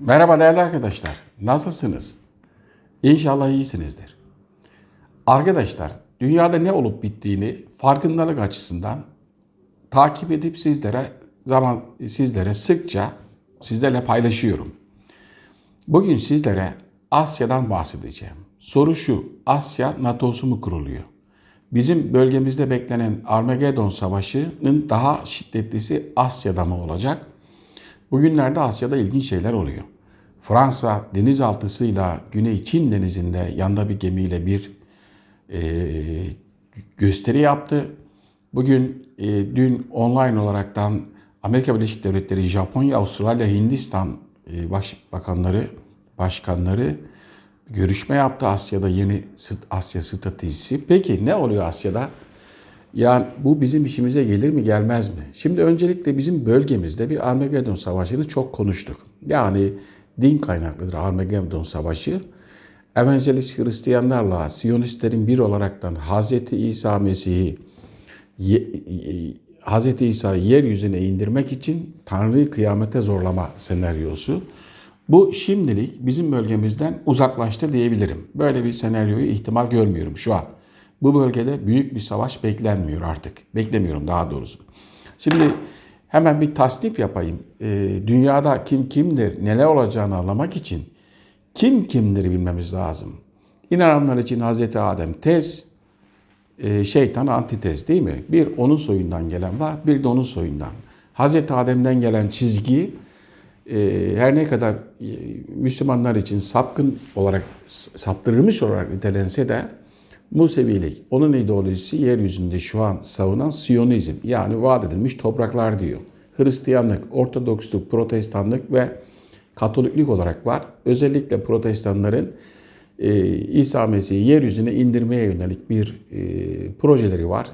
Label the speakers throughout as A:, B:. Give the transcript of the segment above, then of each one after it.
A: Merhaba değerli arkadaşlar. Nasılsınız? İnşallah iyisinizdir. Arkadaşlar, dünyada ne olup bittiğini farkındalık açısından takip edip sizlere zaman sizlere sıkça sizlerle paylaşıyorum. Bugün sizlere Asya'dan bahsedeceğim. Soru şu, Asya NATO'su mu kuruluyor? Bizim bölgemizde beklenen Armageddon Savaşı'nın daha şiddetlisi Asya'da mı olacak? Bugünlerde Asya'da ilginç şeyler oluyor. Fransa denizaltısıyla Güney Çin denizinde yanda bir gemiyle bir e, gösteri yaptı. Bugün e, dün online olaraktan Amerika Birleşik Devletleri, Japonya, Avustralya, Hindistan e, başbakanları, başkanları görüşme yaptı Asya'da yeni Asya stratejisi. Peki ne oluyor Asya'da? Yani bu bizim işimize gelir mi gelmez mi? Şimdi öncelikle bizim bölgemizde bir Armageddon Savaşı'nı çok konuştuk. Yani din kaynaklıdır Armageddon Savaşı. Evangelist Hristiyanlarla Siyonistlerin bir olaraktan Hz. İsa Mesih'i Hz. İsa'yı yeryüzüne indirmek için Tanrı'yı kıyamete zorlama senaryosu. Bu şimdilik bizim bölgemizden uzaklaştı diyebilirim. Böyle bir senaryoyu ihtimal görmüyorum şu an. Bu bölgede büyük bir savaş beklenmiyor artık. Beklemiyorum daha doğrusu. Şimdi hemen bir tasnif yapayım. Ee, dünyada kim kimdir, neler olacağını anlamak için kim kimdir bilmemiz lazım. İnananlar için Hazreti Adem tez, e, şeytan antitez değil mi? Bir onun soyundan gelen var, bir de onun soyundan. Hazreti Adem'den gelen çizgi e, her ne kadar e, Müslümanlar için sapkın olarak, saptırılmış olarak nitelense de Musevilik, onun ideolojisi yeryüzünde şu an savunan Siyonizm yani vaat edilmiş topraklar diyor. Hristiyanlık, Ortodoksluk, Protestanlık ve Katoliklik olarak var. Özellikle Protestanların e, İsa Mesih'i yeryüzüne indirmeye yönelik bir e, projeleri var.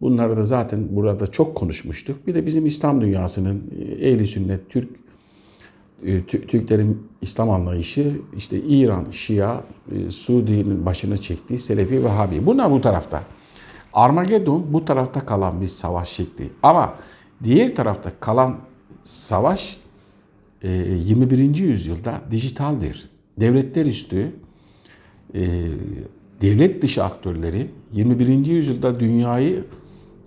A: Bunları da zaten burada çok konuşmuştuk. Bir de bizim İslam dünyasının e, ehli sünnet, Türk Türklerin İslam anlayışı işte İran, Şia, e, Suudi'nin başına çektiği Selefi ve Habi. Bunlar bu tarafta. Armageddon bu tarafta kalan bir savaş şekli. Ama diğer tarafta kalan savaş 21. E, yüzyılda dijitaldir. Devletler üstü devlet dışı aktörleri 21. yüzyılda dünyayı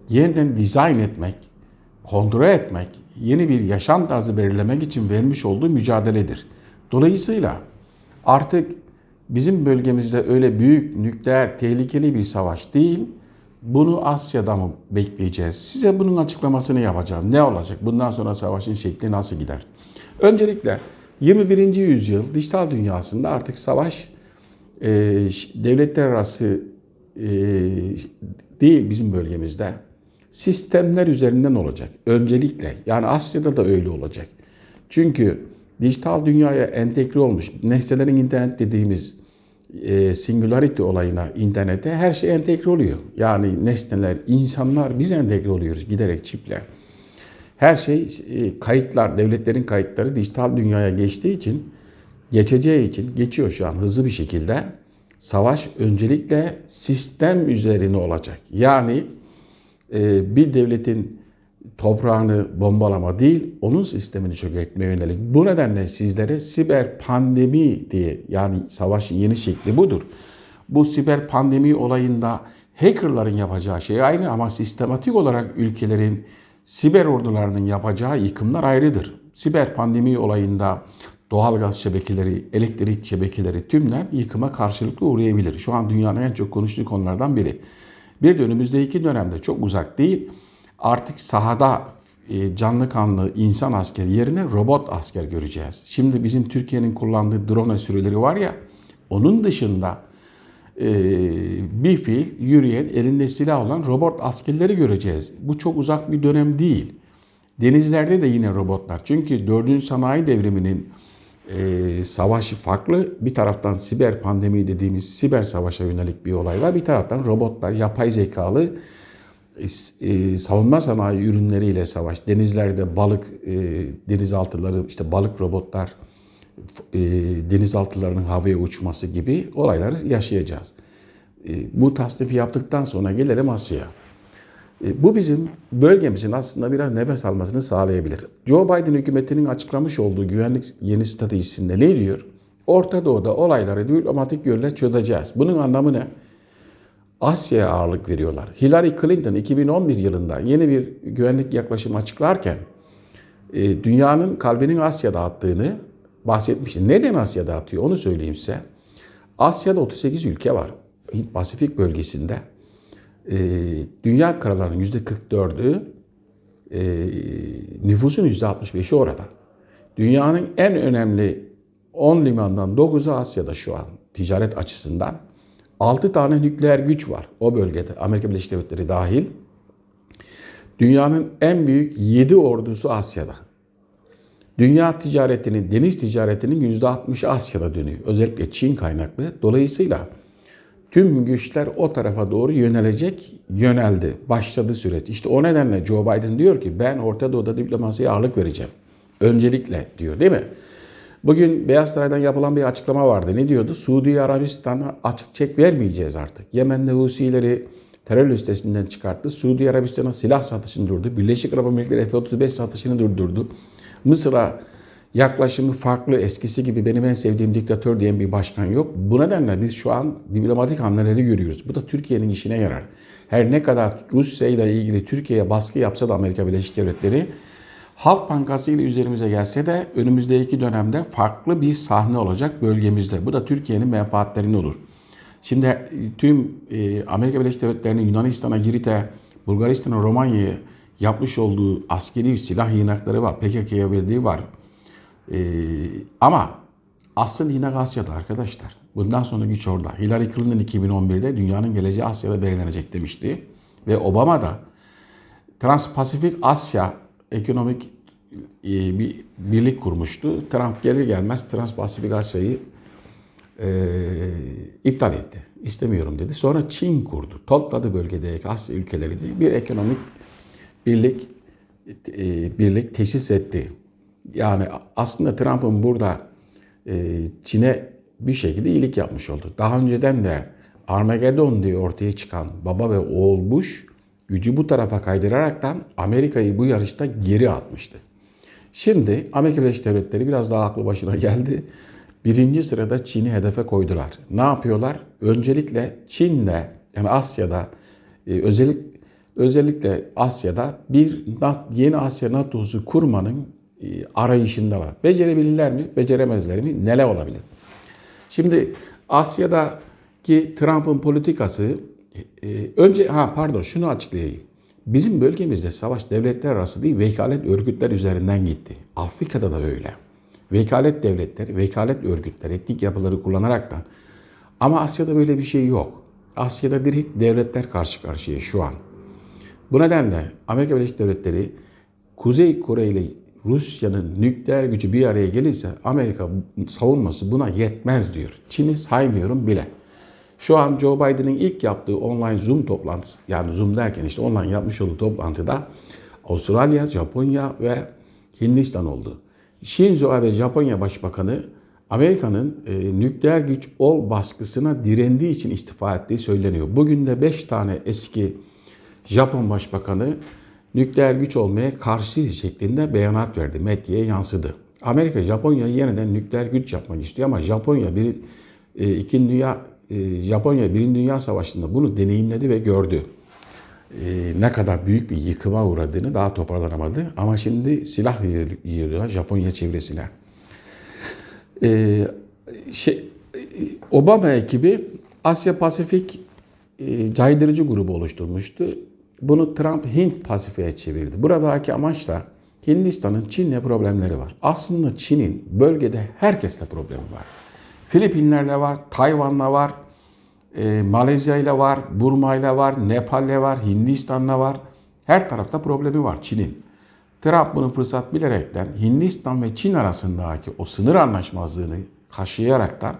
A: yeniden dizayn etmek, kontrol etmek, yeni bir yaşam tarzı belirlemek için vermiş olduğu mücadeledir. Dolayısıyla artık bizim bölgemizde öyle büyük, nükleer, tehlikeli bir savaş değil, bunu Asya'da mı bekleyeceğiz? Size bunun açıklamasını yapacağım. Ne olacak? Bundan sonra savaşın şekli nasıl gider? Öncelikle 21. yüzyıl dijital dünyasında artık savaş e, devletler arası e, değil bizim bölgemizde sistemler üzerinden olacak. Öncelikle yani Asya'da da öyle olacak. Çünkü dijital dünyaya entegre olmuş nesnelerin internet dediğimiz e, singularity olayına internete her şey entegre oluyor. Yani nesneler, insanlar biz entegre oluyoruz giderek çiple. Her şey e, kayıtlar, devletlerin kayıtları dijital dünyaya geçtiği için, geçeceği için geçiyor şu an hızlı bir şekilde. Savaş öncelikle sistem üzerine olacak. Yani bir devletin toprağını bombalama değil, onun sistemini çökertmeye yönelik. Bu nedenle sizlere siber pandemi diye yani savaşın yeni şekli budur. Bu siber pandemi olayında hackerların yapacağı şey aynı ama sistematik olarak ülkelerin siber ordularının yapacağı yıkımlar ayrıdır. Siber pandemi olayında doğalgaz şebekeleri, elektrik şebekeleri tümler yıkıma karşılıklı uğrayabilir. Şu an dünyanın en çok konuştuğu konulardan biri. Bir de önümüzdeki dönemde çok uzak değil artık sahada e, canlı kanlı insan asker yerine robot asker göreceğiz. Şimdi bizim Türkiye'nin kullandığı drone sürüleri var ya onun dışında e, bir fil yürüyen elinde silah olan robot askerleri göreceğiz. Bu çok uzak bir dönem değil. Denizlerde de yine robotlar. Çünkü 4. sanayi devriminin e, savaşı farklı. Bir taraftan siber pandemi dediğimiz siber savaşa yönelik bir olay var. Bir taraftan robotlar, yapay zekalı e, savunma sanayi ürünleriyle savaş. Denizlerde balık, e, denizaltıları, işte balık robotlar, e, denizaltılarının havaya uçması gibi olayları yaşayacağız. E, bu tasnifi yaptıktan sonra gelelim Asya'ya. E, Bu bizim bölgemizin aslında biraz nefes almasını sağlayabilir. Joe Biden hükümetinin açıklamış olduğu güvenlik yeni stratejisinde ne diyor? Orta Doğu'da olayları diplomatik yolla çözeceğiz. Bunun anlamı ne? Asya'ya ağırlık veriyorlar. Hillary Clinton 2011 yılında yeni bir güvenlik yaklaşımı açıklarken e, dünyanın kalbinin Asya'da attığını bahsetmişti. Neden Asya'da atıyor onu söyleyeyim size. Asya'da 38 ülke var. Pasifik bölgesinde. E, dünya karalarının %44'ü e, nüfusun %65'i orada. Dünyanın en önemli 10 limandan 9'u Asya'da şu an ticaret açısından. 6 tane nükleer güç var o bölgede. Amerika Birleşik Devletleri dahil. Dünyanın en büyük 7 ordusu Asya'da. Dünya ticaretinin, deniz ticaretinin %60'ı Asya'da dönüyor. Özellikle Çin kaynaklı. Dolayısıyla tüm güçler o tarafa doğru yönelecek, yöneldi. Başladı süreç. İşte o nedenle Joe Biden diyor ki ben Orta Doğu'da diplomasiye ağırlık vereceğim. Öncelikle diyor değil mi? Bugün Beyaz Saray'dan yapılan bir açıklama vardı. Ne diyordu? Suudi Arabistan'a açık çek vermeyeceğiz artık. Yemen'de Husileri terör listesinden çıkarttı. Suudi Arabistan'a silah satışını durdurdu. Birleşik Arap Emirlikleri F-35 satışını durdurdu. Mısır'a yaklaşımı farklı. Eskisi gibi benim en sevdiğim diktatör diyen bir başkan yok. Bu nedenle biz şu an diplomatik hamleleri görüyoruz. Bu da Türkiye'nin işine yarar. Her ne kadar Rusya ile ilgili Türkiye'ye baskı yapsa da Amerika Birleşik Devletleri Halk Bankası ile üzerimize gelse de önümüzdeki dönemde farklı bir sahne olacak bölgemizde. Bu da Türkiye'nin menfaatlerine olur. Şimdi e, tüm e, Amerika Birleşik Devletleri'nin Yunanistan'a, Girit'e, Bulgaristan'a, Romanya'ya yapmış olduğu askeri silah yığınakları var. PKK'ya verdiği var. E, ama asıl yine Asya'da arkadaşlar. Bundan sonra güç orada. Hillary Clinton 2011'de dünyanın geleceği Asya'da belirlenecek demişti. Ve Obama da Transpasifik Asya ekonomik e, bir birlik kurmuştu. Trump gelir gelmez Transpasifik Asya'yı e, iptal etti. İstemiyorum dedi. Sonra Çin kurdu. Topladı bölgedeki Asya ülkeleri diye bir ekonomik birlik e, birlik teşhis etti. Yani aslında Trump'ın burada e, Çin'e bir şekilde iyilik yapmış oldu. Daha önceden de Armageddon diye ortaya çıkan baba ve oğul Bush gücü bu tarafa kaydıraraktan Amerika'yı bu yarışta geri atmıştı. Şimdi Amerika Birleşik Devletleri biraz daha aklı başına geldi. Birinci sırada Çin'i hedefe koydular. Ne yapıyorlar? Öncelikle Çin'le yani Asya'da e, özellik özellikle Asya'da bir yeni Asya NATO'su kurmanın arayışındalar. Becerebilirler mi? Beceremezler mi? Neler olabilir? Şimdi Asya'daki Trump'ın politikası e, önce ha pardon şunu açıklayayım. Bizim bölgemizde savaş devletler arası değil vekalet örgütler üzerinden gitti. Afrika'da da öyle. Vekalet devletleri, vekalet örgütler, etnik yapıları kullanaraktan. Ama Asya'da böyle bir şey yok. Asya'da direkt devletler karşı karşıya şu an. Bu nedenle Amerika Birleşik Devletleri Kuzey Kore ile Rusya'nın nükleer gücü bir araya gelirse Amerika savunması buna yetmez diyor. Çin'i saymıyorum bile. Şu an Joe Biden'ın ilk yaptığı online Zoom toplantısı, yani Zoom derken işte online yapmış olduğu toplantıda Avustralya, Japonya ve Hindistan oldu. Shinzo Abe Japonya Başbakanı Amerika'nın e, nükleer güç ol baskısına direndiği için istifa ettiği söyleniyor. Bugün de 5 tane eski Japon Başbakanı nükleer güç olmaya karşı şeklinde beyanat verdi. Medyaya yansıdı. Amerika Japonya yeniden nükleer güç yapmak istiyor ama Japonya bir e, ikinci dünya e, Japonya Birinci Dünya Savaşı'nda bunu deneyimledi ve gördü. E, ne kadar büyük bir yıkıma uğradığını daha toparlanamadı. Ama şimdi silah yığıyor Japonya çevresine. E, şey, Obama ekibi Asya Pasifik caydırıcı grubu oluşturmuştu. Bunu Trump Hint Pasifik'e çevirdi. Buradaki amaç da Hindistan'ın Çin'le problemleri var. Aslında Çin'in bölgede herkesle problemi var. Filipinlerle var, Tayvan'la var, e, Malezya ile var, Burma ile var, Nepal ile var, Hindistan'la var. Her tarafta problemi var Çin'in. Trump bunu fırsat bilerekten Hindistan ve Çin arasındaki o sınır anlaşmazlığını kaşıyaraktan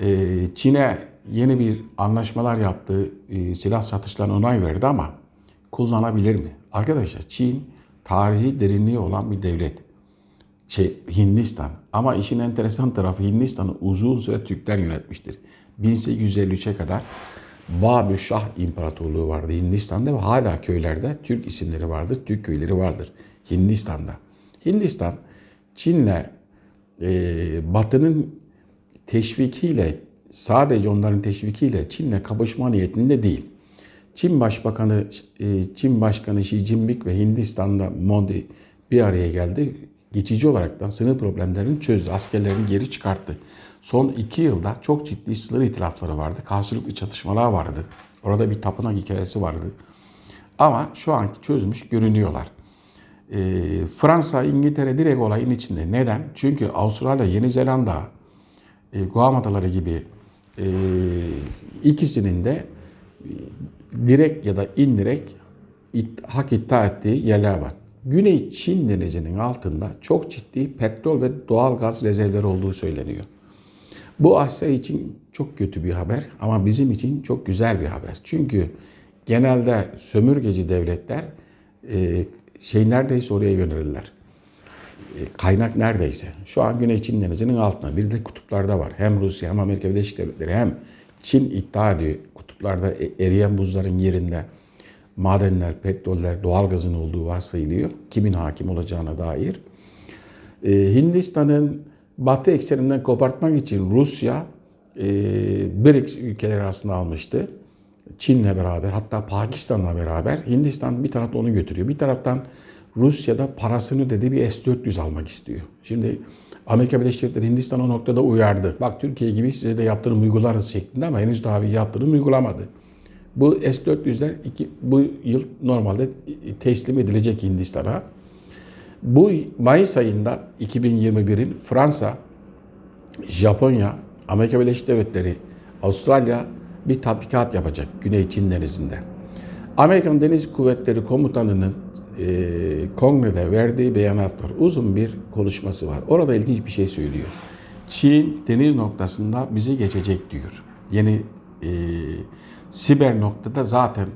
A: e, Çin'e yeni bir anlaşmalar yaptığı e, silah satışlarına onay verdi ama kullanabilir mi? Arkadaşlar Çin tarihi derinliği olan bir devlet. Şey Hindistan. Ama işin enteresan tarafı Hindistan'ı uzun süre Türkler yönetmiştir. 1853'e kadar Babü Şah İmparatorluğu vardı Hindistan'da ve hala köylerde Türk isimleri vardır, Türk köyleri vardır Hindistan'da. Hindistan Çin'le e, Batı'nın teşvikiyle sadece onların teşvikiyle Çin'le kapışma niyetinde değil. Çin Başbakanı e, Çin Başkanı Xi Jinping ve Hindistan'da Modi bir araya geldi. Geçici olarak da sınır problemlerini çözdü. Askerlerini geri çıkarttı. Son iki yılda çok ciddi sınır itirafları vardı. Karşılıklı çatışmalar vardı. Orada bir tapınak hikayesi vardı. Ama şu anki çözmüş görünüyorlar. E, Fransa, İngiltere direkt olayın içinde. Neden? Çünkü Avustralya, Yeni Zelanda, e, Guam Adaları gibi e, ikisinin de direkt ya da indirekt it, hak iddia ettiği yerler var. Güney Çin denizinin altında çok ciddi petrol ve doğal gaz rezervleri olduğu söyleniyor. Bu Asya için çok kötü bir haber ama bizim için çok güzel bir haber. Çünkü genelde sömürgeci devletler e, şey neredeyse oraya yönelirler. E, kaynak neredeyse. Şu an Güney Çin denizinin altında. Bir de kutuplarda var. Hem Rusya hem Amerika Birleşik Devletleri hem Çin iddia ediyor. Kutuplarda e, eriyen buzların yerinde madenler, petroller, doğalgazın olduğu varsayılıyor. Kimin hakim olacağına dair. Ee, Hindistan'ın batı ekseninden kopartmak için Rusya e, BRICS ülkeleri arasında almıştı. Çin'le beraber hatta Pakistan'la beraber Hindistan bir tarafta onu götürüyor. Bir taraftan Rusya'da parasını dedi bir S-400 almak istiyor. Şimdi Amerika Birleşik Devletleri Hindistan o noktada uyardı. Bak Türkiye gibi size de yaptırım uygularız şeklinde ama henüz daha bir yaptırım uygulamadı. Bu S-400'ler iki, bu yıl normalde teslim edilecek Hindistan'a. Bu Mayıs ayında 2021'in Fransa, Japonya, Amerika Birleşik Devletleri, Avustralya bir tatbikat yapacak Güney Çin Denizi'nde. Amerikan Deniz Kuvvetleri Komutanı'nın e, kongrede verdiği beyanat var. Uzun bir konuşması var. Orada ilginç bir şey söylüyor. Çin deniz noktasında bizi geçecek diyor. Yeni e, siber noktada zaten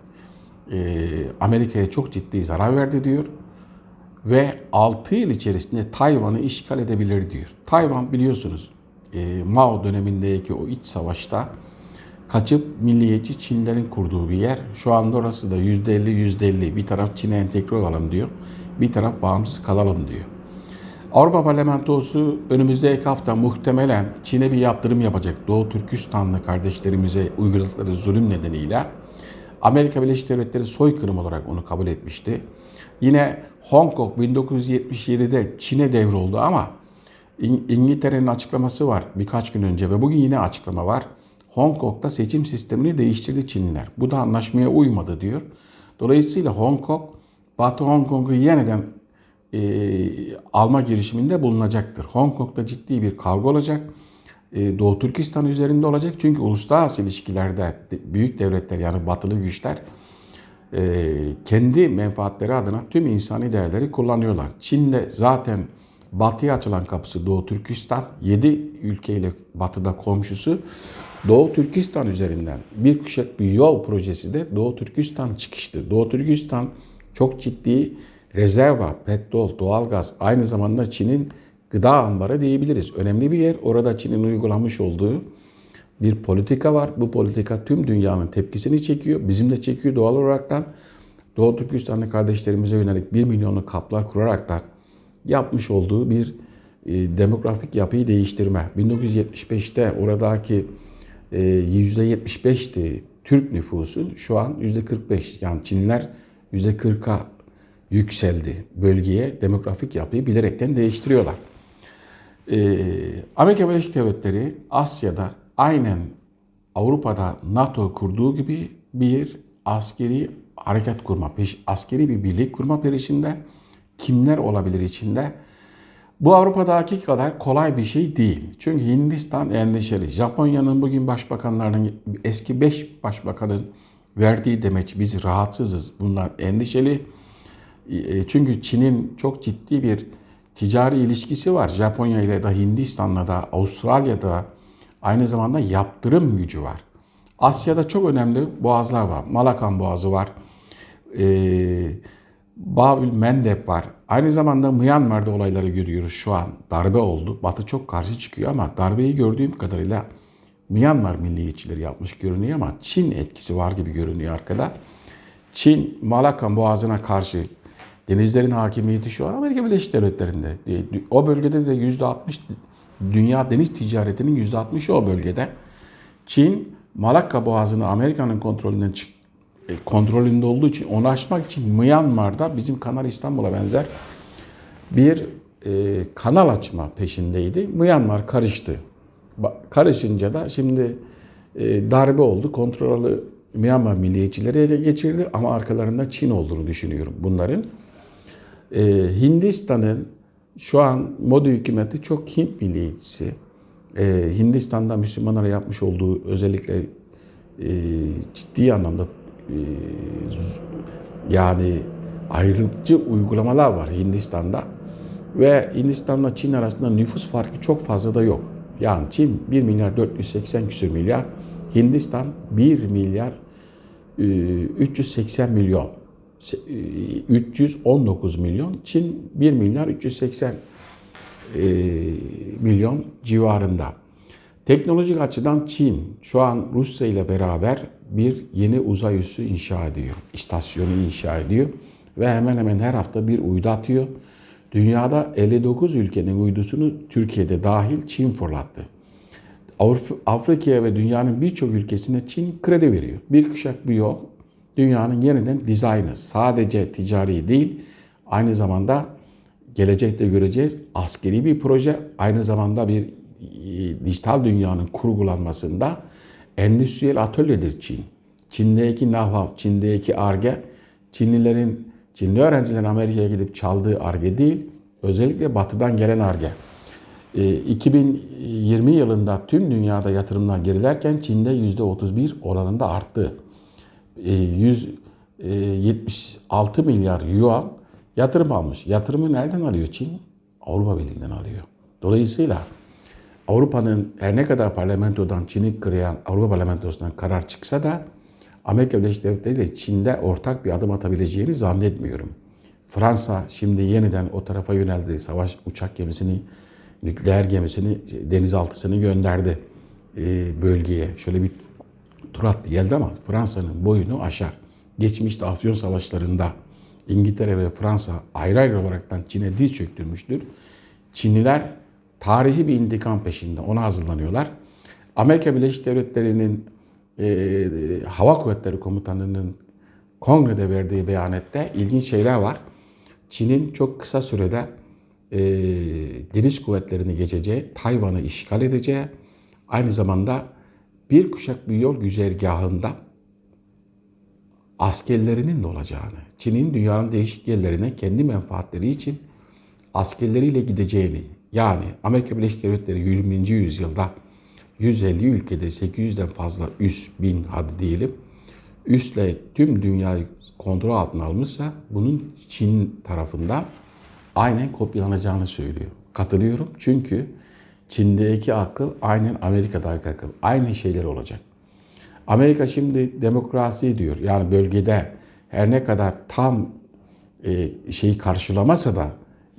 A: e, Amerika'ya çok ciddi zarar verdi diyor. Ve 6 yıl içerisinde Tayvan'ı işgal edebilir diyor. Tayvan biliyorsunuz e, Mao dönemindeki o iç savaşta kaçıp milliyetçi Çinlerin kurduğu bir yer. Şu anda orası da %50 %50 bir taraf Çin'e entegre olalım diyor. Bir taraf bağımsız kalalım diyor. Avrupa Parlamentosu önümüzdeki hafta muhtemelen Çin'e bir yaptırım yapacak. Doğu Türkistanlı kardeşlerimize uyguladıkları zulüm nedeniyle Amerika Birleşik Devletleri soykırım olarak onu kabul etmişti. Yine Hong Kong 1977'de Çin'e devroldu ama İngiltere'nin açıklaması var birkaç gün önce ve bugün yine açıklama var. Hong Kong'da seçim sistemini değiştirdi Çinliler. Bu da anlaşmaya uymadı diyor. Dolayısıyla Hong Kong, Batı Hong Kong'u yeniden e, alma girişiminde bulunacaktır. Hong Kong'da ciddi bir kavga olacak. E, Doğu Türkistan üzerinde olacak. Çünkü uluslararası ilişkilerde büyük devletler yani batılı güçler e, kendi menfaatleri adına tüm insani değerleri kullanıyorlar. Çin'de zaten batıya açılan kapısı Doğu Türkistan. 7 ülkeyle batıda komşusu. Doğu Türkistan üzerinden bir kuşak bir yol projesi de Doğu Türkistan çıkıştı. Doğu Türkistan çok ciddi rezerva, petrol, doğalgaz aynı zamanda Çin'in gıda ambarı diyebiliriz. Önemli bir yer. Orada Çin'in uygulamış olduğu bir politika var. Bu politika tüm dünyanın tepkisini çekiyor. Bizim de çekiyor doğal olaraktan. Doğu Türkistanlı kardeşlerimize yönelik 1 milyonluk kaplar kuraraktan yapmış olduğu bir e, demografik yapıyı değiştirme. 1975'te oradaki %75'ti Türk nüfusu şu an %45. Yani Çinliler %40'a yükseldi bölgeye demografik yapıyı bilerekten değiştiriyorlar. Ee, Amerika Birleşik Devletleri Asya'da aynen Avrupa'da NATO kurduğu gibi bir askeri harekat kurma, peş, askeri bir birlik kurma peşinde kimler olabilir içinde? Bu Avrupa'daki kadar kolay bir şey değil. Çünkü Hindistan endişeli. Japonya'nın bugün başbakanlarının eski 5 başbakanın verdiği demeç biz rahatsızız. Bunlar endişeli. E, çünkü Çin'in çok ciddi bir ticari ilişkisi var. Japonya ile de Hindistan'la da Avustralya'da aynı zamanda yaptırım gücü var. Asya'da çok önemli boğazlar var. Malakan Boğazı var. Ee, Babil Mendeb var. Aynı zamanda Myanmar'da olayları görüyoruz şu an. Darbe oldu. Batı çok karşı çıkıyor ama darbeyi gördüğüm kadarıyla Myanmar milliyetçileri yapmış görünüyor ama Çin etkisi var gibi görünüyor arkada. Çin Malakka Boğazı'na karşı denizlerin hakimiyeti şu an Amerika Birleşik Devletleri'nde. E, O bölgede de %60 dünya deniz ticaretinin %60'ı o bölgede. Çin Malakka Boğazı'nı Amerika'nın kontrolünden çık kontrolünde olduğu için onu aşmak için Myanmar'da bizim Kanal İstanbul'a benzer bir e, kanal açma peşindeydi. Myanmar karıştı. Karışınca da şimdi e, darbe oldu. Kontrolü Myanmar milliyetçileri ele geçirdi ama arkalarında Çin olduğunu düşünüyorum bunların. E, Hindistan'ın şu an Modi hükümeti çok Hint milliyetçisi. E, Hindistan'da Müslümanlara yapmış olduğu özellikle e, ciddi anlamda e, yani ayrımcı uygulamalar var Hindistan'da. Ve Hindistan'la Çin arasında nüfus farkı çok fazla da yok. Yani Çin 1 milyar 480 küsur milyar, Hindistan 1 milyar e, 380 milyon, Se- e, 319 milyon, Çin 1 milyar 380 e, milyon civarında. Teknolojik açıdan Çin şu an Rusya ile beraber bir yeni uzay üssü inşa ediyor. İstasyonu inşa ediyor ve hemen hemen her hafta bir uydu atıyor. Dünyada 59 ülkenin uydusunu Türkiye'de dahil Çin fırlattı. Afrika'ya ve dünyanın birçok ülkesine Çin kredi veriyor. Bir kuşak bir yol dünyanın yeniden dizaynı sadece ticari değil aynı zamanda gelecekte göreceğiz askeri bir proje aynı zamanda bir e, dijital dünyanın kurgulanmasında endüstriyel atölyedir Çin. Çin'deki know Çin'deki arge, Çinlilerin, Çinli öğrencilerin Amerika'ya gidip çaldığı arge değil, özellikle batıdan gelen arge. E, 2020 yılında tüm dünyada yatırımlar gerilerken Çin'de %31 oranında arttı. E, 176 milyar yuan yatırım almış. Yatırımı nereden alıyor Çin? Avrupa Birliği'nden alıyor. Dolayısıyla Avrupa'nın her ne kadar parlamentodan Çin'i kırayan Avrupa parlamentosundan karar çıksa da Amerika Birleşik Devletleri ile Çin'de ortak bir adım atabileceğini zannetmiyorum. Fransa şimdi yeniden o tarafa yöneldi. Savaş uçak gemisini, nükleer gemisini, denizaltısını gönderdi e, bölgeye. Şöyle bir tur attı geldi ama Fransa'nın boyunu aşar. Geçmişte Afyon Savaşları'nda İngiltere ve Fransa ayrı ayrı olaraktan Çin'e diz çöktürmüştür. Çinliler tarihi bir intikam peşinde. Ona hazırlanıyorlar. Amerika Birleşik Devletleri'nin e, Hava Kuvvetleri Komutanı'nın kongrede verdiği beyanette ilginç şeyler var. Çin'in çok kısa sürede e, deniz kuvvetlerini geçeceği, Tayvan'ı işgal edeceği, aynı zamanda bir kuşak bir yol güzergahında askerlerinin de olacağını, Çin'in dünyanın değişik yerlerine kendi menfaatleri için askerleriyle gideceğini, yani Amerika Birleşik Devletleri 20. yüzyılda 150 ülkede 800'den fazla üs, bin hadi diyelim, üsle tüm dünyayı kontrol altına almışsa bunun Çin tarafından aynen kopyalanacağını söylüyor. Katılıyorum çünkü Çin'deki akıl aynen Amerika'daki akıl. Aynı şeyler olacak. Amerika şimdi demokrasi diyor. Yani bölgede her ne kadar tam e, şeyi karşılamasa da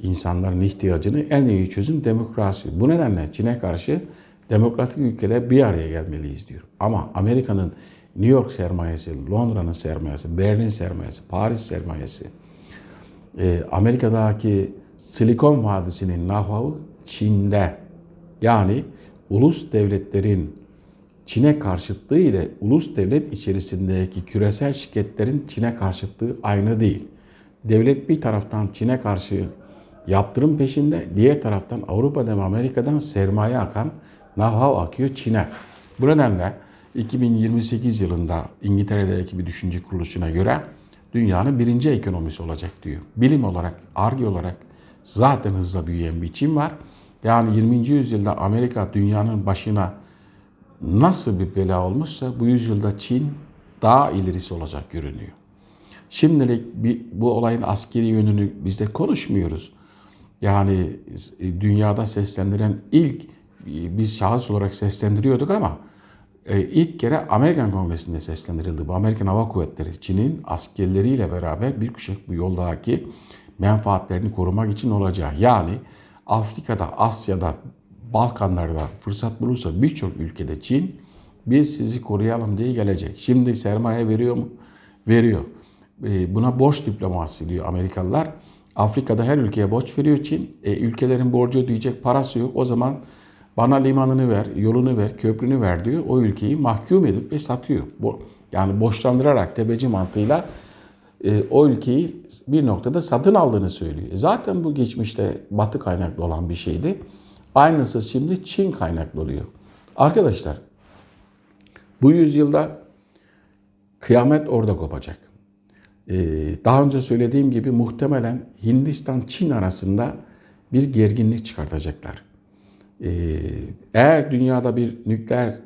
A: insanların ihtiyacını en iyi çözüm demokrasi. Bu nedenle Çin'e karşı demokratik ülkeler bir araya gelmeliyiz diyor. Ama Amerika'nın New York sermayesi, Londra'nın sermayesi, Berlin sermayesi, Paris sermayesi, e, Amerika'daki Silikon Vadisi'nin know Çin'de. Yani ulus devletlerin Çin'e karşıtlığı ile ulus devlet içerisindeki küresel şirketlerin Çin'e karşıtlığı aynı değil. Devlet bir taraftan Çin'e karşı yaptırım peşinde, diğer taraftan Avrupa'dan Amerika'dan sermaye akan know-how akıyor Çin'e. Bu nedenle 2028 yılında İngiltere'deki bir düşünce kuruluşuna göre dünyanın birinci ekonomisi olacak diyor. Bilim olarak, arge olarak zaten hızla büyüyen bir Çin var. Yani 20. yüzyılda Amerika dünyanın başına nasıl bir bela olmuşsa bu yüzyılda Çin daha ilerisi olacak görünüyor. Şimdilik bir, bu olayın askeri yönünü biz de konuşmuyoruz. Yani e, dünyada seslendiren ilk e, biz şahıs olarak seslendiriyorduk ama e, ilk kere Amerikan Kongresi'nde seslendirildi. Bu Amerikan Hava Kuvvetleri Çin'in askerleriyle beraber bir kuşak bu yoldaki menfaatlerini korumak için olacak. Yani Afrika'da, Asya'da, Balkanlarda fırsat bulursa birçok ülkede Çin Biz sizi koruyalım diye gelecek. Şimdi sermaye veriyor mu? Veriyor. Buna borç diplomasisi diyor Amerikalılar. Afrika'da her ülkeye borç veriyor Çin. E, ülkelerin borcu ödeyecek parası yok. O zaman bana limanını ver, yolunu ver, köprünü ver diyor. O ülkeyi mahkum edip ve satıyor. Yani borçlandırarak tebeci mantığıyla e, o ülkeyi bir noktada satın aldığını söylüyor. E, Zaten bu geçmişte batı kaynaklı olan bir şeydi. Aynısı şimdi Çin kaynaklı oluyor. Arkadaşlar bu yüzyılda kıyamet orada kopacak. Ee, daha önce söylediğim gibi muhtemelen Hindistan-Çin arasında bir gerginlik çıkartacaklar. Ee, eğer dünyada bir nükleer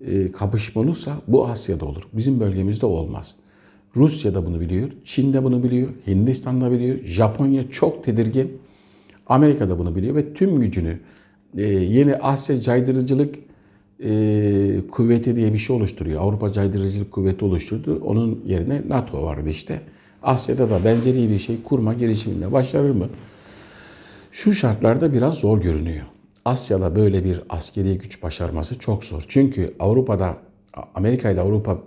A: e, kapışma olursa bu Asya'da olur. Bizim bölgemizde olmaz. Rusya da bunu biliyor, Çin de bunu biliyor, Hindistan da biliyor, Japonya çok tedirgin, Amerika da bunu biliyor ve tüm gücünü e, yeni Asya caydırıcılık e, kuvveti diye bir şey oluşturuyor. Avrupa caydırıcılık kuvveti oluşturdu. Onun yerine NATO vardı işte. Asya'da da benzeri bir şey kurma girişiminde başarır mı? Şu şartlarda biraz zor görünüyor. Asya'da böyle bir askeri güç başarması çok zor. Çünkü Avrupa'da, Amerika ile Avrupa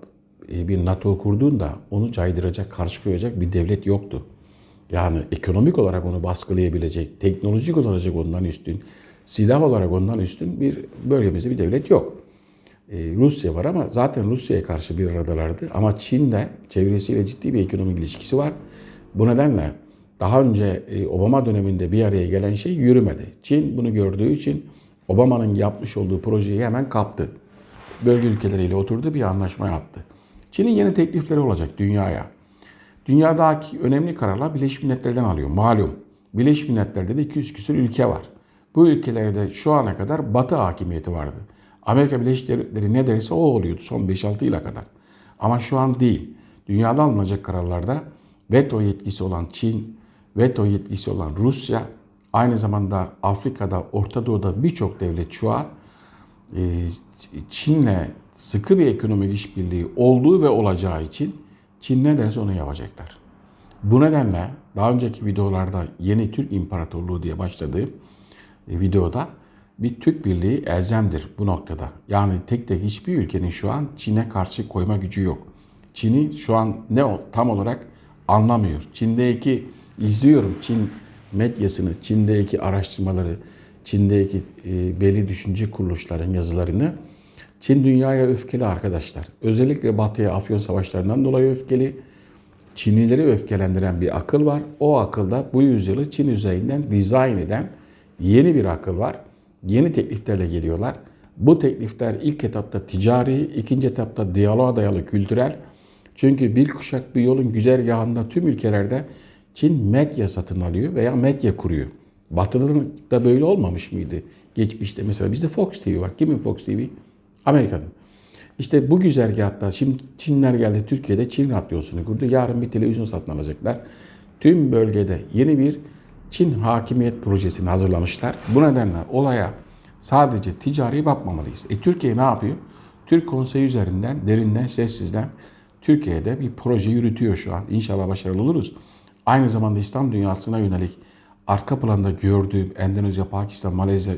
A: e, bir NATO kurduğunda onu caydıracak, karşı koyacak bir devlet yoktu. Yani ekonomik olarak onu baskılayabilecek, teknolojik olarak ondan üstün, silah olarak ondan üstün bir bölgemizde bir devlet yok. Ee, Rusya var ama zaten Rusya'ya karşı bir aradalardı. Ama Çin de çevresiyle ciddi bir ekonomik ilişkisi var. Bu nedenle daha önce e, Obama döneminde bir araya gelen şey yürümedi. Çin bunu gördüğü için Obama'nın yapmış olduğu projeyi hemen kaptı. Bölge ülkeleriyle oturdu bir anlaşma yaptı. Çin'in yeni teklifleri olacak dünyaya. Dünyadaki önemli kararlar Birleşmiş Milletler'den alıyor. Malum Birleşmiş Milletler'de de 200 küsur ülke var. Bu ülkelerde şu ana kadar Batı hakimiyeti vardı. Amerika Birleşik Devletleri ne derse o oluyordu son 5-6 yıla kadar. Ama şu an değil. Dünyada alınacak kararlarda veto yetkisi olan Çin, veto yetkisi olan Rusya, aynı zamanda Afrika'da, Orta Doğu'da birçok devlet şu an e, Çin'le sıkı bir ekonomik işbirliği olduğu ve olacağı için Çin ne derse onu yapacaklar. Bu nedenle daha önceki videolarda yeni Türk İmparatorluğu diye başladığım videoda bir Türk Birliği elzemdir bu noktada. Yani tek tek hiçbir ülkenin şu an Çin'e karşı koyma gücü yok. Çin'i şu an ne tam olarak anlamıyor. Çin'deki izliyorum Çin medyasını, Çin'deki araştırmaları, Çin'deki e, belli düşünce kuruluşların yazılarını. Çin dünyaya öfkeli arkadaşlar. Özellikle Batı'ya Afyon savaşlarından dolayı öfkeli. Çinlileri öfkelendiren bir akıl var. O akılda bu yüzyılı Çin üzerinden dizayn eden yeni bir akıl var. Yeni tekliflerle geliyorlar. Bu teklifler ilk etapta ticari, ikinci etapta diyaloğa dayalı kültürel. Çünkü bir kuşak bir yolun güzergahında tüm ülkelerde Çin medya satın alıyor veya medya kuruyor. Batı'da da böyle olmamış mıydı? Geçmişte mesela bizde Fox TV var. Kimin Fox TV? Amerika'nın. İşte bu güzergahta şimdi Çinler geldi Türkiye'de Çin radyosunu kurdu. Yarın bir televizyon satın alacaklar. Tüm bölgede yeni bir Çin hakimiyet projesini hazırlamışlar. Bu nedenle olaya sadece ticari bakmamalıyız. E Türkiye ne yapıyor? Türk Konseyi üzerinden derinden sessizden Türkiye'de bir proje yürütüyor şu an. İnşallah başarılı oluruz. Aynı zamanda İslam dünyasına yönelik arka planda gördüğüm Endonezya, Pakistan, Malezya,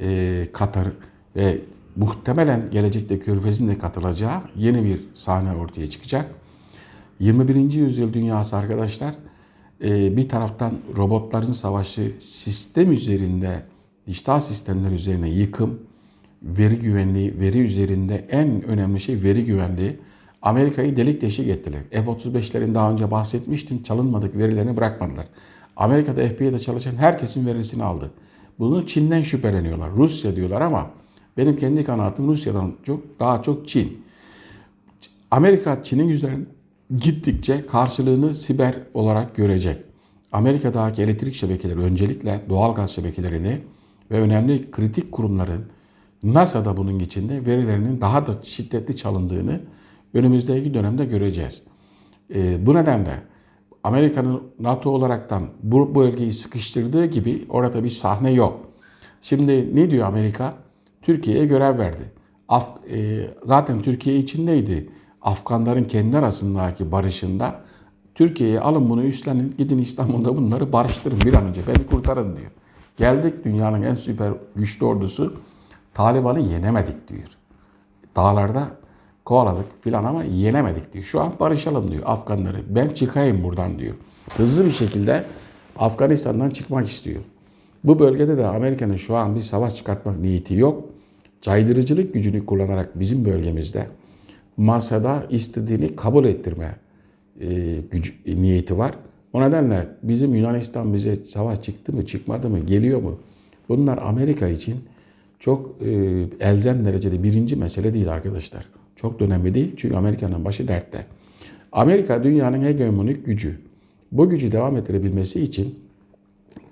A: e, Katar ve muhtemelen gelecekte Körfez'in de katılacağı yeni bir sahne ortaya çıkacak. 21. yüzyıl dünyası arkadaşlar bir taraftan robotların savaşı sistem üzerinde, dijital sistemler üzerine yıkım, veri güvenliği, veri üzerinde en önemli şey veri güvenliği. Amerika'yı delik deşik ettiler. F-35'lerin daha önce bahsetmiştim. Çalınmadık verilerini bırakmadılar. Amerika'da FBI'de çalışan herkesin verisini aldı. Bunu Çin'den şüpheleniyorlar. Rusya diyorlar ama benim kendi kanaatim Rusya'dan çok daha çok Çin. Amerika Çin'in üzerine gittikçe karşılığını siber olarak görecek. Amerika'daki elektrik şebekeleri öncelikle doğal gaz şebekelerini ve önemli kritik kurumların NASA'da bunun içinde verilerinin daha da şiddetli çalındığını önümüzdeki dönemde göreceğiz. E, bu nedenle Amerika'nın NATO olaraktan bu bölgeyi sıkıştırdığı gibi orada bir sahne yok. Şimdi ne diyor Amerika? Türkiye'ye görev verdi. Af, e, zaten Türkiye içindeydi. Afganların kendi arasındaki barışında Türkiye'ye alın bunu üstlenin gidin İstanbul'da bunları barıştırın bir an önce beni kurtarın diyor. Geldik dünyanın en süper güçlü ordusu Taliban'ı yenemedik diyor. Dağlarda kovaladık filan ama yenemedik diyor. Şu an barışalım diyor Afganları. Ben çıkayım buradan diyor. Hızlı bir şekilde Afganistan'dan çıkmak istiyor. Bu bölgede de Amerika'nın şu an bir savaş çıkartmak niyeti yok. Caydırıcılık gücünü kullanarak bizim bölgemizde masada istediğini kabul ettirme e, gücü, e, niyeti var. O nedenle bizim Yunanistan bize savaş çıktı mı çıkmadı mı geliyor mu? Bunlar Amerika için çok e, elzem derecede birinci mesele değil arkadaşlar. Çok önemli değil çünkü Amerika'nın başı dertte. Amerika dünyanın hegemonik gücü. Bu gücü devam ettirebilmesi için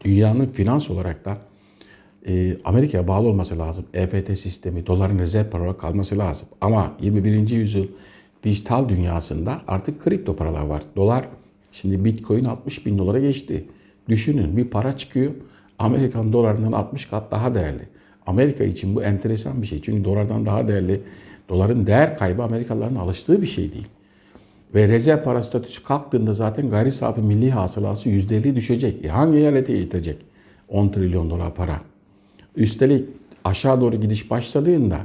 A: dünyanın finans olarak da e, Amerika'ya bağlı olması lazım. EFT sistemi, doların rezerv para olarak kalması lazım. Ama 21. yüzyıl dijital dünyasında artık kripto paralar var. Dolar şimdi bitcoin 60 bin dolara geçti. Düşünün bir para çıkıyor. Amerikan dolarından 60 kat daha değerli. Amerika için bu enteresan bir şey. Çünkü dolardan daha değerli. Doların değer kaybı Amerikalıların alıştığı bir şey değil. Ve rezerv para statüsü kalktığında zaten gayri safi milli hasılası %50 düşecek. E hangi eyalete yetecek 10 trilyon dolar para? Üstelik aşağı doğru gidiş başladığında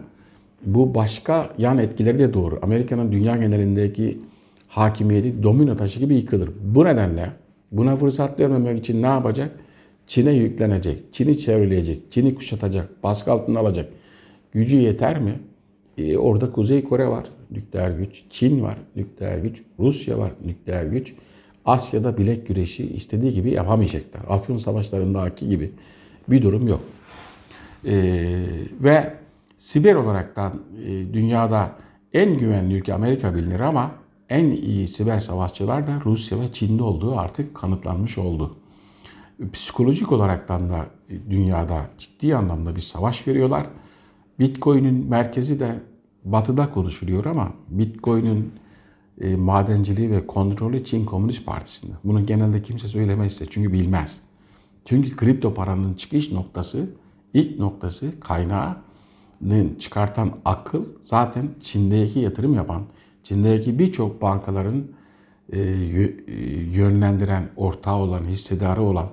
A: bu başka yan etkileri de doğru. Amerika'nın dünya genelindeki hakimiyeti domino taşı gibi yıkılır. Bu nedenle buna fırsat vermemek için ne yapacak? Çin'e yüklenecek, Çin'i çevreleyecek, Çin'i kuşatacak, baskı altına alacak. Gücü yeter mi? Ee, orada Kuzey Kore var, nükleer güç. Çin var, nükleer güç. Rusya var, nükleer güç. Asya'da bilek güreşi istediği gibi yapamayacaklar. Afyon savaşlarındaki gibi bir durum yok. Ee, ve siber olaraktan e, dünyada en güvenli ülke Amerika bilinir ama en iyi siber savaşçılar da Rusya ve Çin'de olduğu artık kanıtlanmış oldu. Psikolojik olaraktan da dünyada ciddi anlamda bir savaş veriyorlar. Bitcoin'in merkezi de batıda konuşuluyor ama Bitcoin'in e, madenciliği ve kontrolü Çin Komünist Partisi'nde. Bunu genelde kimse söylemezse çünkü bilmez. Çünkü kripto paranın çıkış noktası, ilk noktası kaynağının çıkartan akıl zaten Çin'deki yatırım yapan, Çin'deki birçok bankaların e, yönlendiren, ortağı olan, hissedarı olan,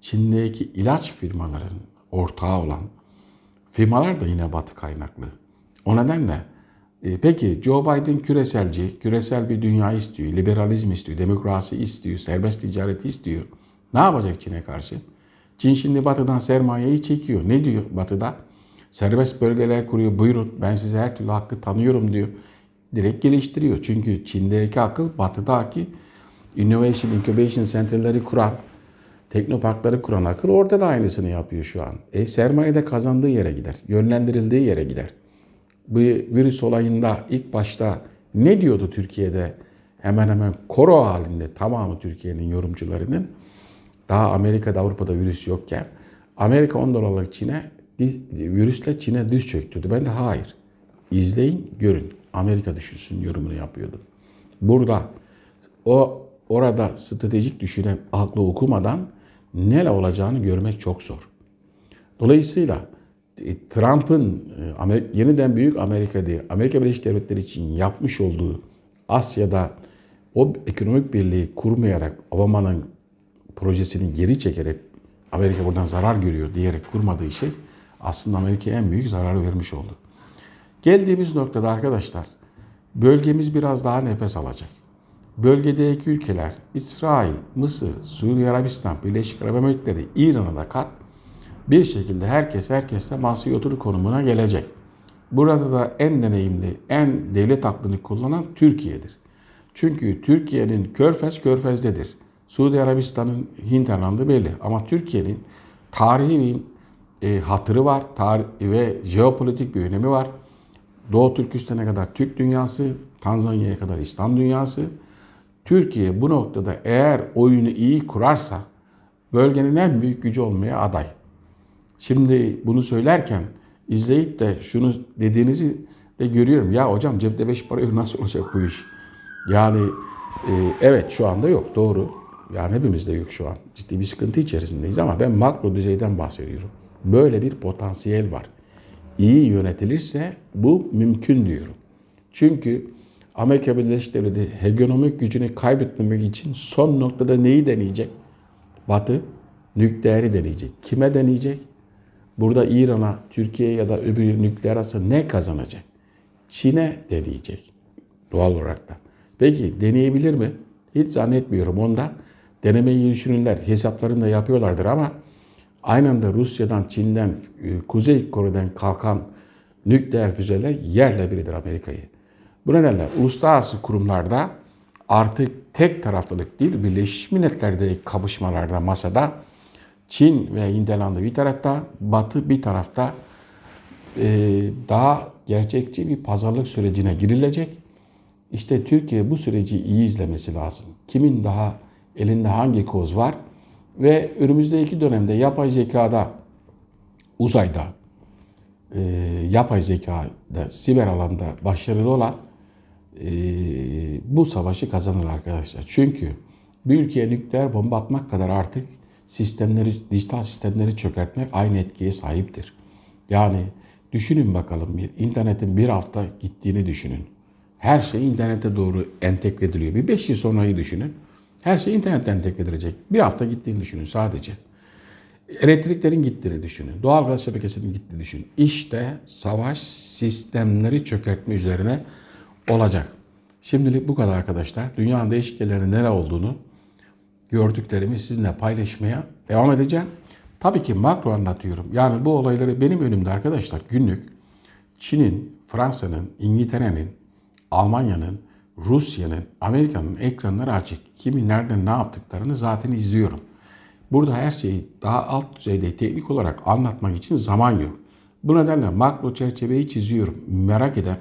A: Çin'deki ilaç firmaların ortağı olan firmalar da yine batı kaynaklı. O nedenle e, peki Joe Biden küreselci, küresel bir dünya istiyor, liberalizm istiyor, demokrasi istiyor, serbest ticareti istiyor. Ne yapacak Çin'e karşı? Çin şimdi batıdan sermayeyi çekiyor. Ne diyor batıda? Serbest bölgeler kuruyor. Buyurun ben size her türlü hakkı tanıyorum diyor. Direkt geliştiriyor. Çünkü Çin'deki akıl batıdaki Innovation Incubation Center'ları kuran, teknoparkları kuran akıl orada da aynısını yapıyor şu an. E sermaye de kazandığı yere gider. Yönlendirildiği yere gider. Bu virüs olayında ilk başta ne diyordu Türkiye'de? Hemen hemen koro halinde tamamı Türkiye'nin yorumcularının daha Amerika'da Avrupa'da virüs yokken Amerika 10 dolarlık Çin'e virüsle Çin'e düz çöktürdü. Ben de hayır. İzleyin, görün. Amerika düşünsün yorumunu yapıyordu. Burada o orada stratejik düşünen aklı okumadan neler olacağını görmek çok zor. Dolayısıyla e, Trump'ın e, yeniden büyük Amerika diye Amerika Birleşik Devletleri için yapmış olduğu Asya'da o ekonomik birliği kurmayarak Obama'nın projesini geri çekerek Amerika buradan zarar görüyor diyerek kurmadığı şey aslında Amerika'ya en büyük zararı vermiş oldu. Geldiğimiz noktada arkadaşlar bölgemiz biraz daha nefes alacak. Bölgedeki ülkeler İsrail, Mısır, Suriye Arabistan, Birleşik Arap Emirlikleri, İran'a da kat bir şekilde herkes herkesle masaya oturur konumuna gelecek. Burada da en deneyimli, en devlet aklını kullanan Türkiye'dir. Çünkü Türkiye'nin körfez körfezdedir. Suudi Arabistan'ın hinterlandı belli. Ama Türkiye'nin tarihi bir e, hatırı var tarih ve jeopolitik bir önemi var. Doğu Türkistan'a kadar Türk dünyası, Tanzanya'ya kadar İslam dünyası. Türkiye bu noktada eğer oyunu iyi kurarsa bölgenin en büyük gücü olmaya aday. Şimdi bunu söylerken izleyip de şunu dediğinizi de görüyorum. Ya hocam cepte beş para yok nasıl olacak bu iş? Yani e, evet şu anda yok doğru. Yani hepimizde yok şu an. Ciddi bir sıkıntı içerisindeyiz ama ben makro düzeyden bahsediyorum. Böyle bir potansiyel var. İyi yönetilirse bu mümkün diyorum. Çünkü Amerika Birleşik Devletleri hegemonik gücünü kaybetmemek için son noktada neyi deneyecek? Batı nükleeri deneyecek. Kime deneyecek? Burada İran'a, Türkiye ya da öbür nükleer arası ne kazanacak? Çin'e deneyecek. Doğal olarak da. Peki deneyebilir mi? Hiç zannetmiyorum. Onda denemeyi düşünürler. Hesaplarını da yapıyorlardır ama aynı anda Rusya'dan, Çin'den, e, Kuzey Kore'den kalkan nükleer füzeler yerle biridir Amerika'yı. Bu nedenle uluslararası kurumlarda artık tek taraflılık değil, Birleşmiş Milletler'deki kapışmalarda masada Çin ve Hinterland'ı bir tarafta, Batı bir tarafta e, daha gerçekçi bir pazarlık sürecine girilecek. İşte Türkiye bu süreci iyi izlemesi lazım. Kimin daha elinde hangi koz var ve önümüzdeki dönemde yapay zekada, uzayda, e, yapay zekada, siber alanda başarılı olan e, bu savaşı kazanır arkadaşlar. Çünkü bir ülkeye nükleer bomba atmak kadar artık sistemleri, dijital sistemleri çökertmek aynı etkiye sahiptir. Yani düşünün bakalım bir internetin bir hafta gittiğini düşünün. Her şey internete doğru entegre ediliyor. Bir 5 yıl sonrayı düşünün. Her şey internetten entegre edilecek. Bir hafta gittiğini düşünün sadece. Elektriklerin gittiğini düşünün. Doğalgaz şebekesinin gittiğini düşünün. İşte savaş sistemleri çökertme üzerine olacak. Şimdilik bu kadar arkadaşlar. Dünyanın değişik yerlerinde nere olduğunu gördüklerimi sizinle paylaşmaya devam edeceğim. Tabii ki makro anlatıyorum. Yani bu olayları benim önümde arkadaşlar günlük Çin'in, Fransa'nın, İngiltere'nin, Almanya'nın, Rusya'nın, Amerika'nın ekranları açık. Kimi nerede ne yaptıklarını zaten izliyorum. Burada her şeyi daha alt düzeyde teknik olarak anlatmak için zaman yok. Bu nedenle makro çerçeveyi çiziyorum. Merak eden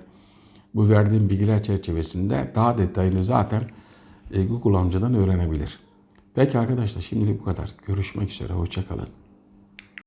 A: bu verdiğim bilgiler çerçevesinde daha detayını zaten e, Google amcadan öğrenebilir. Peki arkadaşlar şimdilik bu kadar. Görüşmek üzere. Hoşçakalın.